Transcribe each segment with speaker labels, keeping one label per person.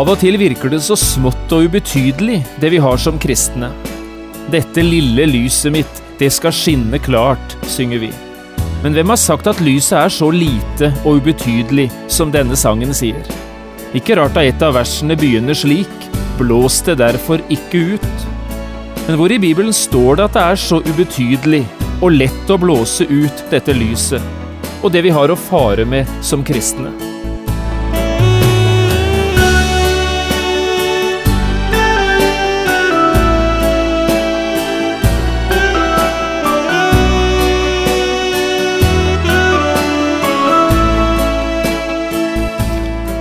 Speaker 1: Av og til virker det så smått og ubetydelig, det vi har som kristne. Dette lille lyset mitt, det skal skinne klart, synger vi. Men hvem har sagt at lyset er så lite og ubetydelig som denne sangen sier? Ikke rart da et av versene begynner slik, blås det derfor ikke ut. Men hvor i Bibelen står det at det er så ubetydelig og lett å blåse ut dette lyset, og det vi har å fare med som kristne?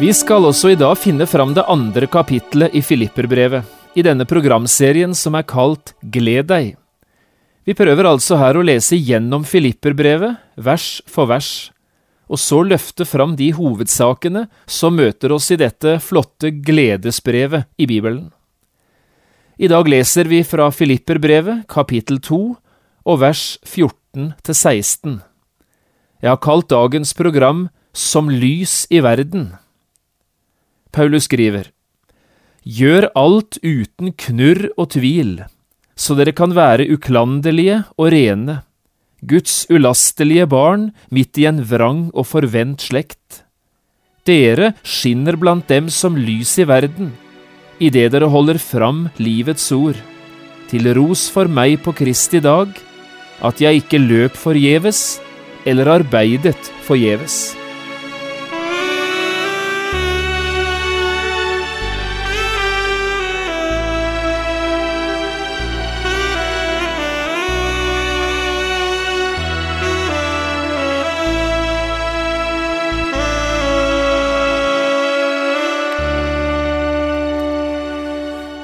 Speaker 1: Vi skal også i dag finne fram det andre kapitlet i Filipperbrevet, i denne programserien som er kalt Gled deg. Vi prøver altså her å lese gjennom Filipperbrevet, vers for vers, og så løfte fram de hovedsakene som møter oss i dette flotte gledesbrevet i Bibelen. I dag leser vi fra Filipperbrevet, kapittel 2, og vers 14 til 16. Jeg har kalt dagens program Som lys i verden. Paulus skriver, Gjør alt uten knurr og tvil, så dere kan være uklanderlige og rene, Guds ulastelige barn midt i en vrang og forvent slekt. Dere skinner blant dem som lys i verden, idet dere holder fram livets ord. Til ros for meg på Kristi dag, at jeg ikke løp forgjeves eller arbeidet forgjeves.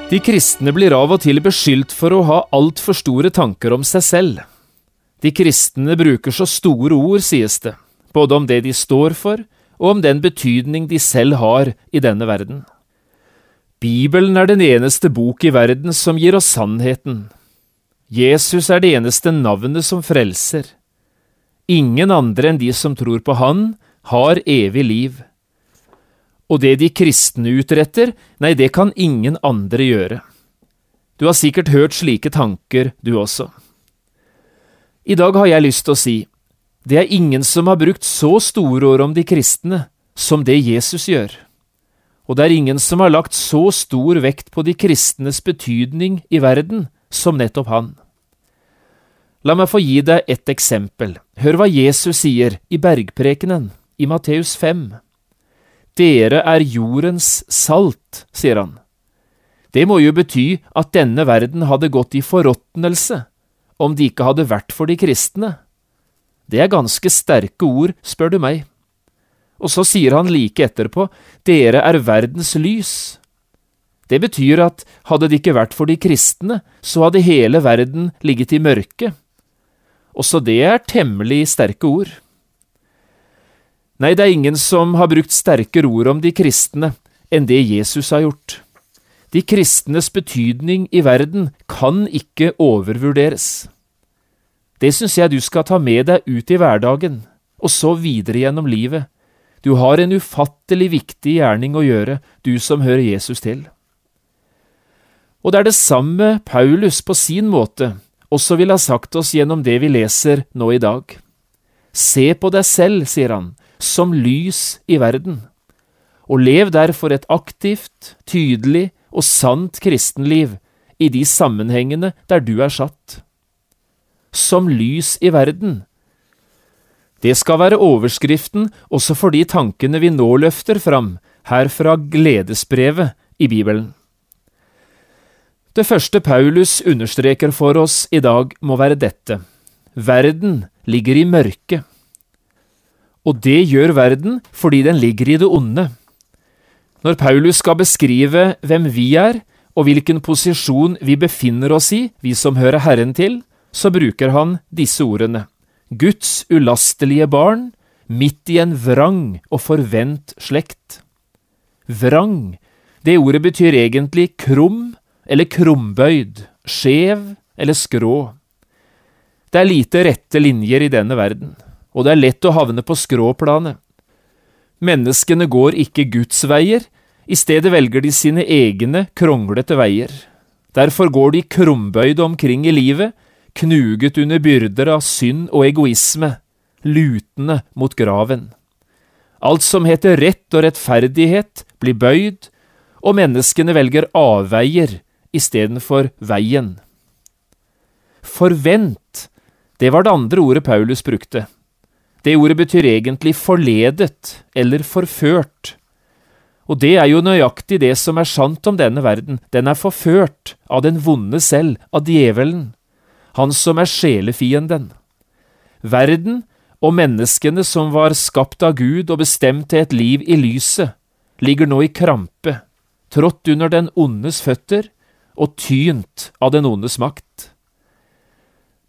Speaker 1: De kristne blir av og til beskyldt for å ha altfor store tanker om seg selv. De kristne bruker så store ord, sies det, både om det de står for, og om den betydning de selv har i denne verden. Bibelen er den eneste bok i verden som gir oss sannheten. Jesus er det eneste navnet som frelser. Ingen andre enn de som tror på Han, har evig liv. Og det de kristne utretter, nei, det kan ingen andre gjøre. Du har sikkert hørt slike tanker, du også. I dag har jeg lyst til å si, det er ingen som har brukt så store ord om de kristne som det Jesus gjør. Og det er ingen som har lagt så stor vekt på de kristnes betydning i verden som nettopp han. La meg få gi deg et eksempel. Hør hva Jesus sier i bergprekenen i Matteus 5. Dere er jordens salt, sier han. Det må jo bety at denne verden hadde gått i forråtnelse om det ikke hadde vært for de kristne. Det er ganske sterke ord, spør du meg. Og så sier han like etterpå, dere er verdens lys. Det betyr at hadde det ikke vært for de kristne, så hadde hele verden ligget i mørke. Også det er temmelig sterke ord. Nei, det er ingen som har brukt sterkere ord om de kristne enn det Jesus har gjort. De kristnes betydning i verden kan ikke overvurderes. Det syns jeg du skal ta med deg ut i hverdagen, og så videre gjennom livet. Du har en ufattelig viktig gjerning å gjøre, du som hører Jesus til. Og det er det samme Paulus på sin måte også vil ha sagt oss gjennom det vi leser nå i dag. Se på deg selv, sier han, som lys i verden, og lev derfor et aktivt, tydelig og sant kristenliv i de sammenhengene der du er satt. Som lys i verden. Det skal være overskriften også for de tankene vi nå løfter fram her fra gledesbrevet i Bibelen. Det første Paulus understreker for oss i dag, må være dette. Verden ligger i mørket. Og det gjør verden fordi den ligger i det onde. Når Paulus skal beskrive hvem vi er, og hvilken posisjon vi befinner oss i, vi som hører Herren til, så bruker han disse ordene. Guds ulastelige barn, midt i en vrang og forvent slekt. Vrang, det ordet betyr egentlig krum eller krumbøyd, skjev eller skrå. Det er lite rette linjer i denne verden, og det er lett å havne på skråplanet. Menneskene går ikke Guds veier, i stedet velger de sine egne, kronglete veier. Derfor går de krumbøyde omkring i livet, knuget under byrder av synd og egoisme, lutende mot graven. Alt som heter rett og rettferdighet, blir bøyd, og menneskene velger avveier istedenfor veien. Forvent, det var det andre ordet Paulus brukte. Det ordet betyr egentlig forledet eller forført. Og det er jo nøyaktig det som er sant om denne verden, den er forført av den vonde selv, av djevelen, han som er sjelefienden. Verden og menneskene som var skapt av Gud og bestemt til et liv i lyset, ligger nå i krampe, trådt under den ondes føtter og tynt av den ondes makt.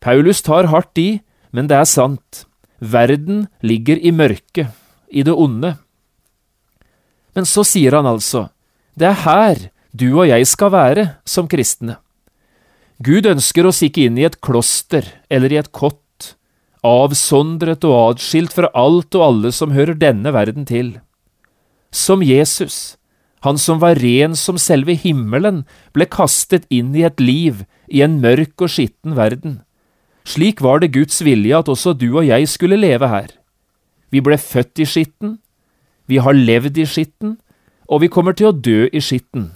Speaker 1: Paulus tar hardt i, men det er sant. Verden ligger i mørket, i det onde. Men så sier han altså, det er her du og jeg skal være som kristne. Gud ønsker oss ikke inn i et kloster eller i et kott, avsondret og adskilt fra alt og alle som hører denne verden til. Som Jesus, han som var ren som selve himmelen, ble kastet inn i et liv i en mørk og skitten verden. Slik var det Guds vilje at også du og jeg skulle leve her. Vi ble født i skitten, vi har levd i skitten, og vi kommer til å dø i skitten.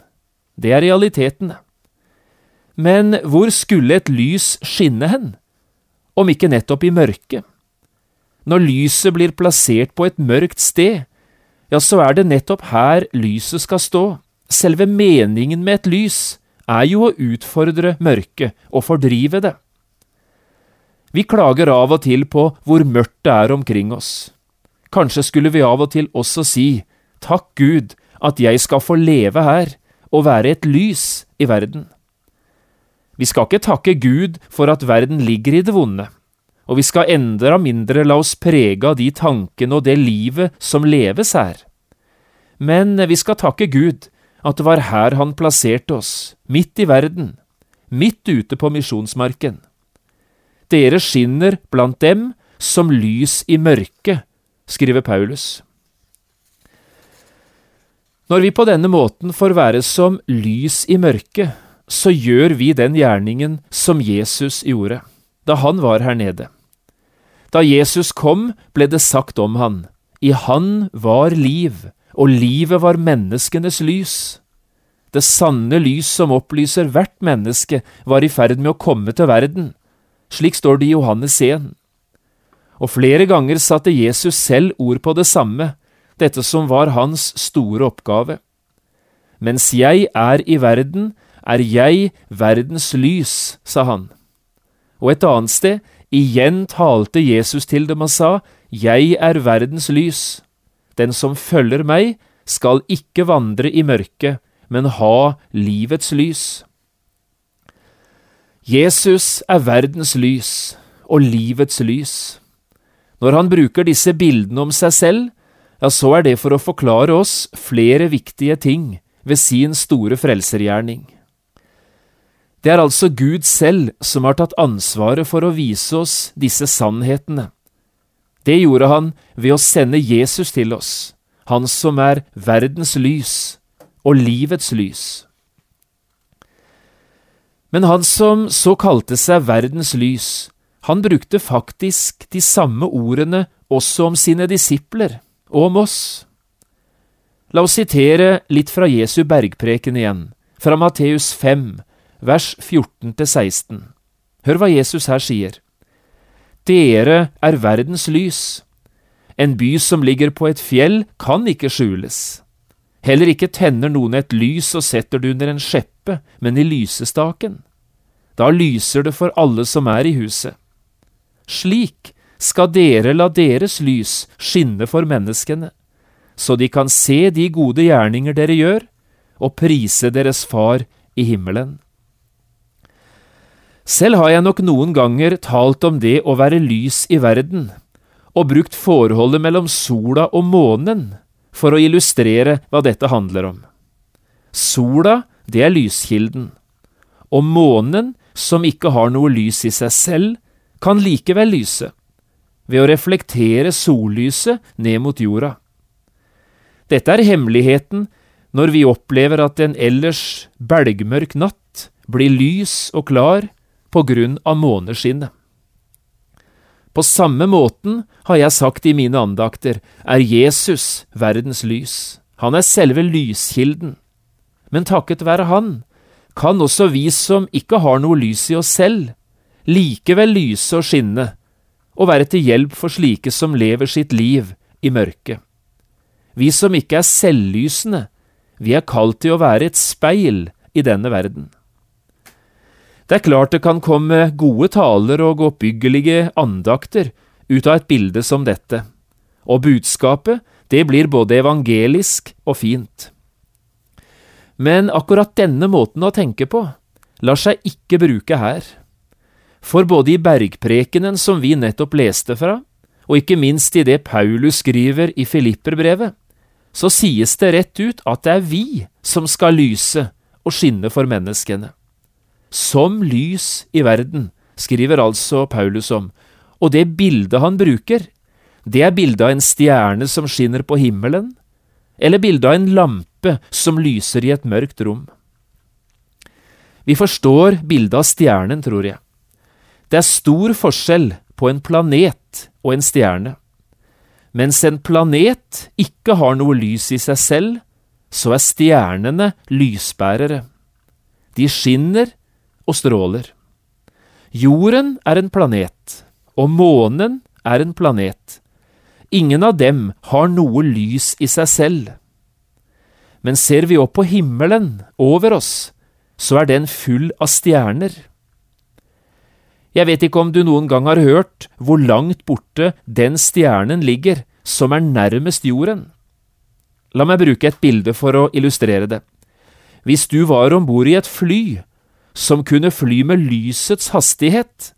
Speaker 1: Det er realitetene. Men hvor skulle et lys skinne hen, om ikke nettopp i mørket? Når lyset blir plassert på et mørkt sted, ja, så er det nettopp her lyset skal stå. Selve meningen med et lys er jo å utfordre mørket og fordrive det. Vi klager av og til på hvor mørkt det er omkring oss. Kanskje skulle vi av og til også si, takk Gud at jeg skal få leve her og være et lys i verden. Vi skal ikke takke Gud for at verden ligger i det vonde, og vi skal enda mindre la oss prege av de tankene og det livet som leves her. Men vi skal takke Gud at det var her han plasserte oss, midt i verden, midt ute på misjonsmarken. Dere skinner blant dem som lys i mørket, skriver Paulus. Når vi på denne måten får være som lys i mørket, så gjør vi den gjerningen som Jesus gjorde, da han var her nede. Da Jesus kom, ble det sagt om han, i han var liv, og livet var menneskenes lys. Det sanne lys som opplyser hvert menneske, var i ferd med å komme til verden. Slik står det i Johannes 1. Og flere ganger satte Jesus selv ord på det samme, dette som var hans store oppgave. Mens jeg er i verden, er jeg verdens lys, sa han. Og et annet sted, Igjen talte Jesus til dem og sa, Jeg er verdens lys. Den som følger meg, skal ikke vandre i mørket, men ha livets lys. Jesus er verdens lys og livets lys. Når han bruker disse bildene om seg selv, ja, så er det for å forklare oss flere viktige ting ved sin store frelsergjerning. Det er altså Gud selv som har tatt ansvaret for å vise oss disse sannhetene. Det gjorde han ved å sende Jesus til oss, han som er verdens lys og livets lys. Men han som så kalte seg verdens lys, han brukte faktisk de samme ordene også om sine disipler og om oss. La oss sitere litt fra Jesu bergpreken igjen, fra Matteus 5, vers 14–16. Hør hva Jesus her sier. Dere er verdens lys. En by som ligger på et fjell, kan ikke skjules. Heller ikke tenner noen et lys og setter det under en skjeppe, men i lysestaken. Da lyser det for alle som er i huset. Slik skal dere la deres lys skinne for menneskene, så de kan se de gode gjerninger dere gjør, og prise deres Far i himmelen. Selv har jeg nok noen ganger talt om det å være lys i verden, og brukt forholdet mellom sola og månen for å illustrere hva dette handler om. Sola, det er lyskilden, og månen, som ikke har noe lys i seg selv, kan likevel lyse, ved å reflektere sollyset ned mot jorda. Dette er hemmeligheten når vi opplever at en ellers belgmørk natt blir lys og klar på grunn av måneskinnet. På samme måten har jeg sagt i mine andakter, er Jesus verdens lys. Han er selve lyskilden. Men takket være Han kan også vi som ikke har noe lys i oss selv, likevel lyse og skinne, og være til hjelp for slike som lever sitt liv i mørket. Vi som ikke er selvlysende, vi er kalt til å være et speil i denne verden. Det er klart det kan komme gode taler og oppbyggelige andakter ut av et bilde som dette, og budskapet, det blir både evangelisk og fint. Men akkurat denne måten å tenke på lar seg ikke bruke her. For både i bergprekenen som vi nettopp leste fra, og ikke minst i det Paulus skriver i Filipperbrevet, så sies det rett ut at det er vi som skal lyse og skinne for menneskene. Som lys i verden, skriver altså Paulus om, og det bildet han bruker, det er bildet av en stjerne som skinner på himmelen, eller bildet av en lampe som lyser i et mørkt rom. Vi forstår bildet av stjernen, tror jeg. Det er stor forskjell på en planet og en stjerne. Mens en planet ikke har noe lys i seg selv, så er stjernene lysbærere. De skinner og stråler. Jorden er en planet, og månen er en planet. Ingen av dem har noe lys i seg selv. Men ser vi opp på himmelen over oss, så er den full av stjerner. Jeg vet ikke om du noen gang har hørt hvor langt borte den stjernen ligger som er nærmest jorden. La meg bruke et bilde for å illustrere det. Hvis du var om bord i et fly som kunne fly med lysets hastighet,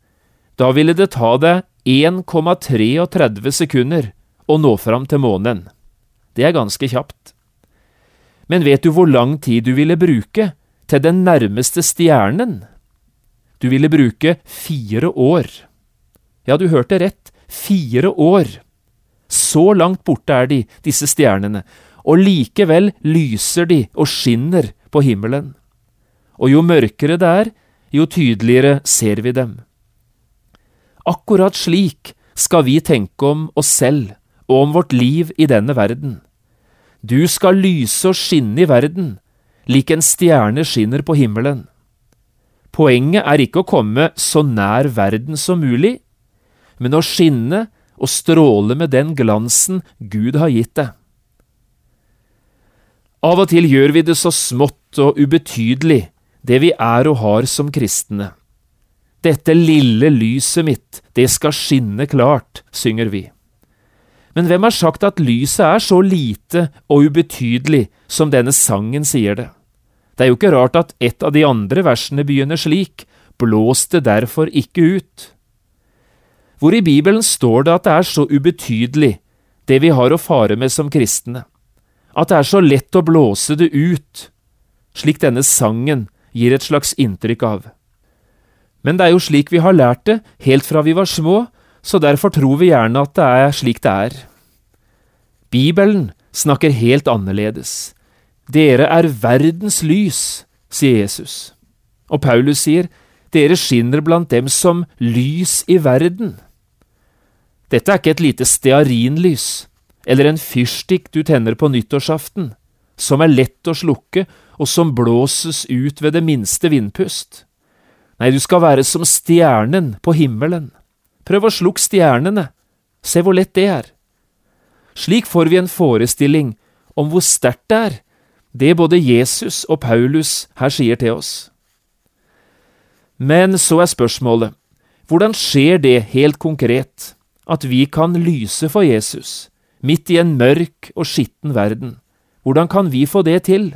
Speaker 1: da ville det ta deg 1,33 sekunder å nå fram til månen. Det er ganske kjapt. Men vet du hvor lang tid du ville bruke til den nærmeste stjernen? Du ville bruke fire år. Ja, du hørte rett, fire år. Så langt borte er de, disse stjernene, og likevel lyser de og skinner på himmelen og jo mørkere det er, jo tydeligere ser vi dem. Akkurat slik skal vi tenke om oss selv og om vårt liv i denne verden. Du skal lyse og skinne i verden, lik en stjerne skinner på himmelen. Poenget er ikke å komme så nær verden som mulig, men å skinne og stråle med den glansen Gud har gitt deg. Av og til gjør vi det så smått og ubetydelig det vi er og har som kristne. Dette lille lyset mitt, det skal skinne klart, synger vi. Men hvem har sagt at lyset er så lite og ubetydelig som denne sangen sier det? Det er jo ikke rart at et av de andre versene begynner slik, blås det derfor ikke ut. Hvor i Bibelen står det at det er så ubetydelig, det vi har å fare med som kristne, at det er så lett å blåse det ut, slik denne sangen gir et slags inntrykk av. Men det er jo slik vi har lært det, helt fra vi var små, så derfor tror vi gjerne at det er slik det er. Bibelen snakker helt annerledes. Dere er verdens lys, sier Jesus. Og Paulus sier, dere skinner blant dem som lys i verden. Dette er ikke et lite stearinlys, eller en fyrstikk du tenner på nyttårsaften, som er lett å slukke og som blåses ut ved det minste vindpust. Nei, du skal være som stjernen på himmelen. Prøv å slukke stjernene, se hvor lett det er. Slik får vi en forestilling om hvor sterkt det er, det både Jesus og Paulus her sier til oss. Men så er spørsmålet, hvordan skjer det helt konkret, at vi kan lyse for Jesus, midt i en mørk og skitten verden. Hvordan kan vi få det til?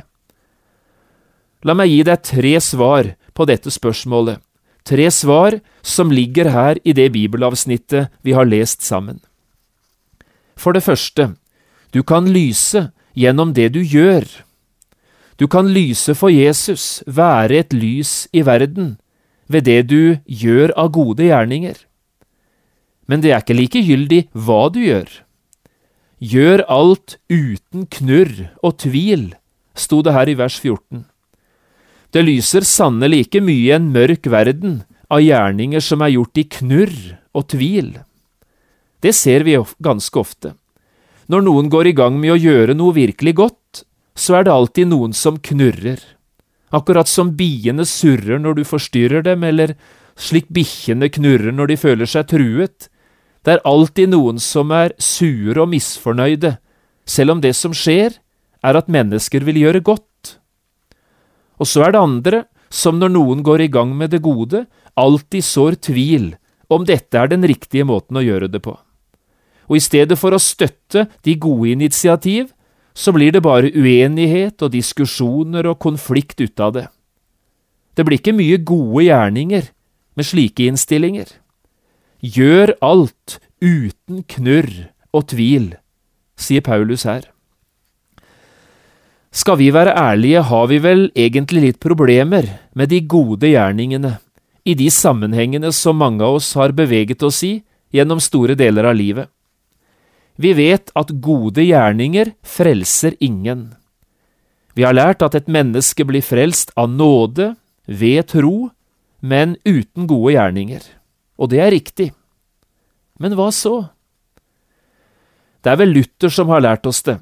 Speaker 1: La meg gi deg tre svar på dette spørsmålet, tre svar som ligger her i det bibelavsnittet vi har lest sammen. For det første, du kan lyse gjennom det du gjør. Du kan lyse for Jesus, være et lys i verden, ved det du gjør av gode gjerninger. Men det er ikke likegyldig hva du gjør. Gjør alt uten knurr og tvil, sto det her i vers 14. Det lyser sannelig ikke mye i en mørk verden av gjerninger som er gjort i knurr og tvil. Det ser vi ganske ofte. Når noen går i gang med å gjøre noe virkelig godt, så er det alltid noen som knurrer. Akkurat som biene surrer når du forstyrrer dem, eller slik bikkjene knurrer når de føler seg truet. Det er alltid noen som er sure og misfornøyde, selv om det som skjer, er at mennesker vil gjøre godt. Og så er det andre som når noen går i gang med det gode, alltid sår tvil om dette er den riktige måten å gjøre det på og i stedet for å støtte de gode initiativ, så blir det bare uenighet og diskusjoner og konflikt ut av det. Det blir ikke mye gode gjerninger med slike innstillinger. Gjør alt uten knurr og tvil, sier Paulus her. Skal vi være ærlige, har vi vel egentlig litt problemer med de gode gjerningene, i de sammenhengene som mange av oss har beveget oss i gjennom store deler av livet. Vi vet at gode gjerninger frelser ingen. Vi har lært at et menneske blir frelst av nåde, ved tro, men uten gode gjerninger. Og det er riktig. Men hva så? Det er vel Luther som har lært oss det.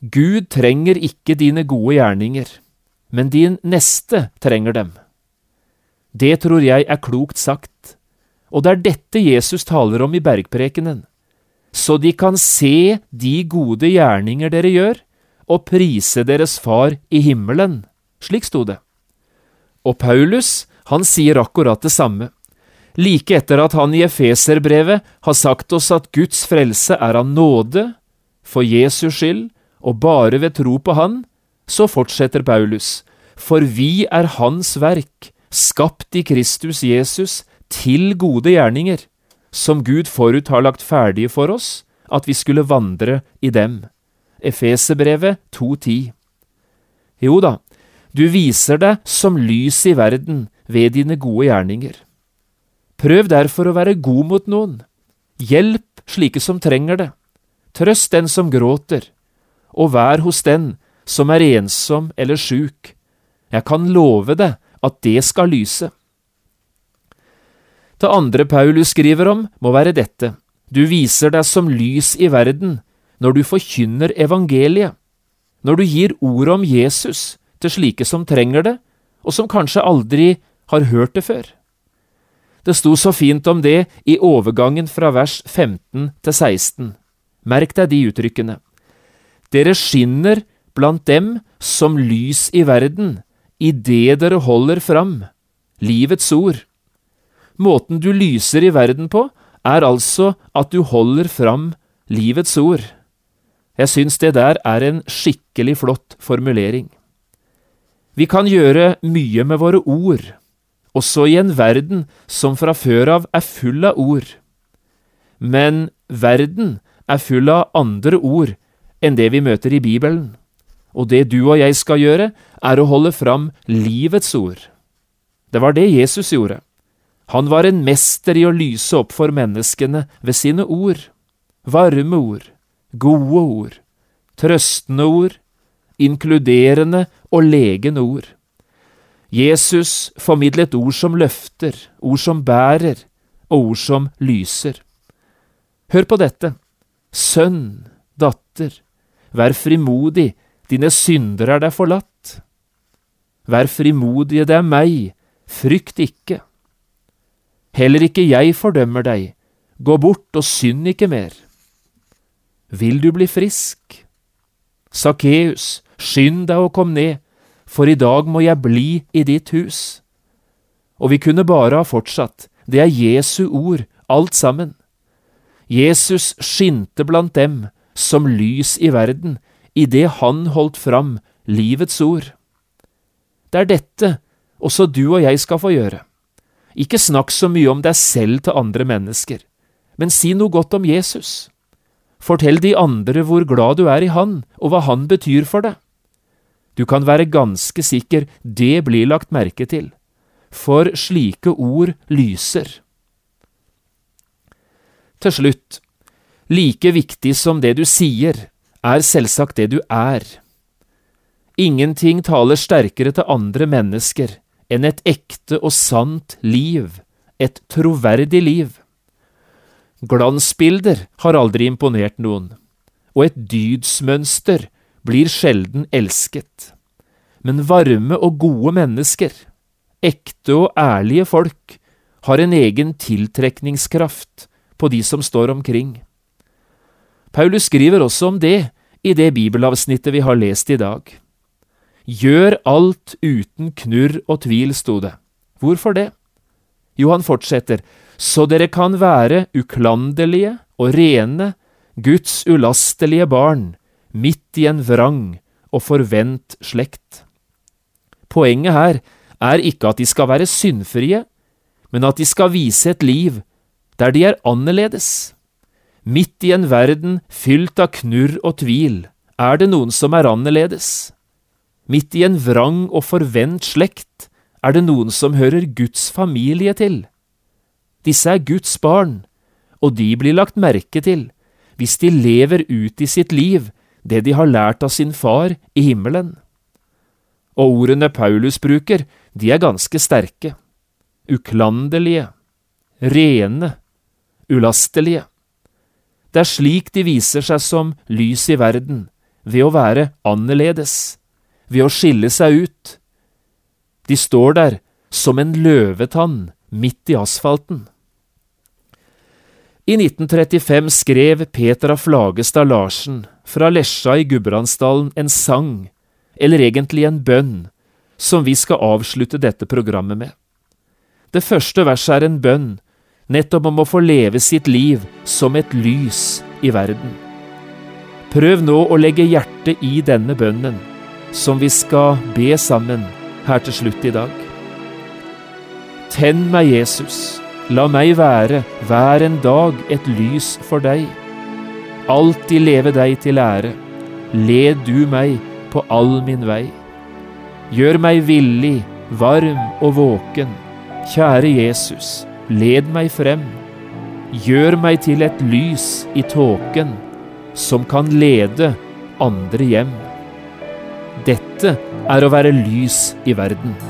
Speaker 1: Gud trenger ikke dine gode gjerninger, men din neste trenger dem. Det tror jeg er klokt sagt, og det er dette Jesus taler om i bergprekenen så de kan se de gode gjerninger dere gjør, og prise deres Far i himmelen. Slik sto det. Og Paulus, han sier akkurat det samme. Like etter at han i Efeserbrevet har sagt oss at Guds frelse er av nåde, for Jesus skyld, og bare ved tro på Han, så fortsetter Paulus, for vi er Hans verk, skapt i Kristus Jesus, til gode gjerninger, som Gud forut har lagt ferdige for oss, at vi skulle vandre i dem. Efeserbrevet 2.10. Jo da, du viser deg som lys i verden ved dine gode gjerninger. Prøv derfor å være god mot noen. Hjelp slike som trenger det. Trøst den som gråter, og vær hos den som er ensom eller sjuk. Jeg kan love deg at det skal lyse. Det andre Paulus skriver om, må være dette. Du viser deg som lys i verden når du forkynner evangeliet, når du gir ordet om Jesus til slike som trenger det, og som kanskje aldri har hørt det før. Det sto så fint om det i overgangen fra vers 15 til 16. Merk deg de uttrykkene. Dere skinner blant dem som lys i verden, i det dere holder fram, livets ord. Måten du lyser i verden på, er altså at du holder fram livets ord. Jeg syns det der er en skikkelig flott formulering. Vi kan gjøre mye med våre ord, også i en verden som fra før av er full av ord. Men verden er full av andre ord enn det vi møter i Bibelen, og det du og jeg skal gjøre, er å holde fram livets ord. Det var det Jesus gjorde. Han var en mester i å lyse opp for menneskene ved sine ord, varme ord, gode ord, trøstende ord, inkluderende og legende ord. Jesus formidlet ord som løfter, ord som bærer, og ord som lyser. Hør på dette, sønn, datter, vær frimodig, dine synder er deg forlatt. Vær frimodige, det er meg, frykt ikke. Heller ikke jeg fordømmer deg, gå bort og synd ikke mer. Vil du bli frisk? Sakkeus, skynd deg og kom ned, for i dag må jeg bli i ditt hus. Og vi kunne bare ha fortsatt, det er Jesu ord, alt sammen. Jesus skinte blant dem som lys i verden idet han holdt fram livets ord. Det er dette også du og jeg skal få gjøre. Ikke snakk så mye om deg selv til andre mennesker, men si noe godt om Jesus. Fortell de andre hvor glad du er i Han, og hva Han betyr for deg. Du kan være ganske sikker det blir lagt merke til, for slike ord lyser. Til slutt, like viktig som det du sier, er selvsagt det du er. Ingenting taler sterkere til andre mennesker enn et ekte og sant liv, et troverdig liv. Glansbilder har aldri imponert noen, og et dydsmønster blir sjelden elsket. Men varme og gode mennesker, ekte og ærlige folk, har en egen tiltrekningskraft på de som står omkring. Paulus skriver også om det i det bibelavsnittet vi har lest i dag. Gjør alt uten knurr og tvil, sto det. Hvorfor det? Jo, han fortsetter, så dere kan være uklanderlige og rene, Guds ulastelige barn, midt i en vrang og forvent slekt. Poenget her er ikke at de skal være syndfrie, men at de skal vise et liv der de er annerledes. Midt i en verden fylt av knurr og tvil er det noen som er annerledes. Midt i en vrang og forvent slekt er det noen som hører Guds familie til. Disse er Guds barn, og de blir lagt merke til hvis de lever ut i sitt liv det de har lært av sin far i himmelen. Og ordene Paulus bruker, de er ganske sterke. Uklanderlige, rene, ulastelige. Det er slik de viser seg som lys i verden, ved å være annerledes, ved å skille seg ut. De står der som en løvetann midt i asfalten. I 1935 skrev Peter af Flagestad Larsen fra Lesja i Gudbrandsdalen en sang, eller egentlig en bønn, som vi skal avslutte dette programmet med. Det første verset er en bønn, nettopp om å få leve sitt liv som et lys i verden. Prøv nå å legge hjertet i denne bønnen, som vi skal be sammen her til slutt i dag. Tenn meg, Jesus, la meg være hver en dag et lys for deg. Alltid leve deg til ære. Led du meg på all min vei. Gjør meg villig, varm og våken. Kjære Jesus, led meg frem. Gjør meg til et lys i tåken, som kan lede andre hjem. Dette er å være lys i verden.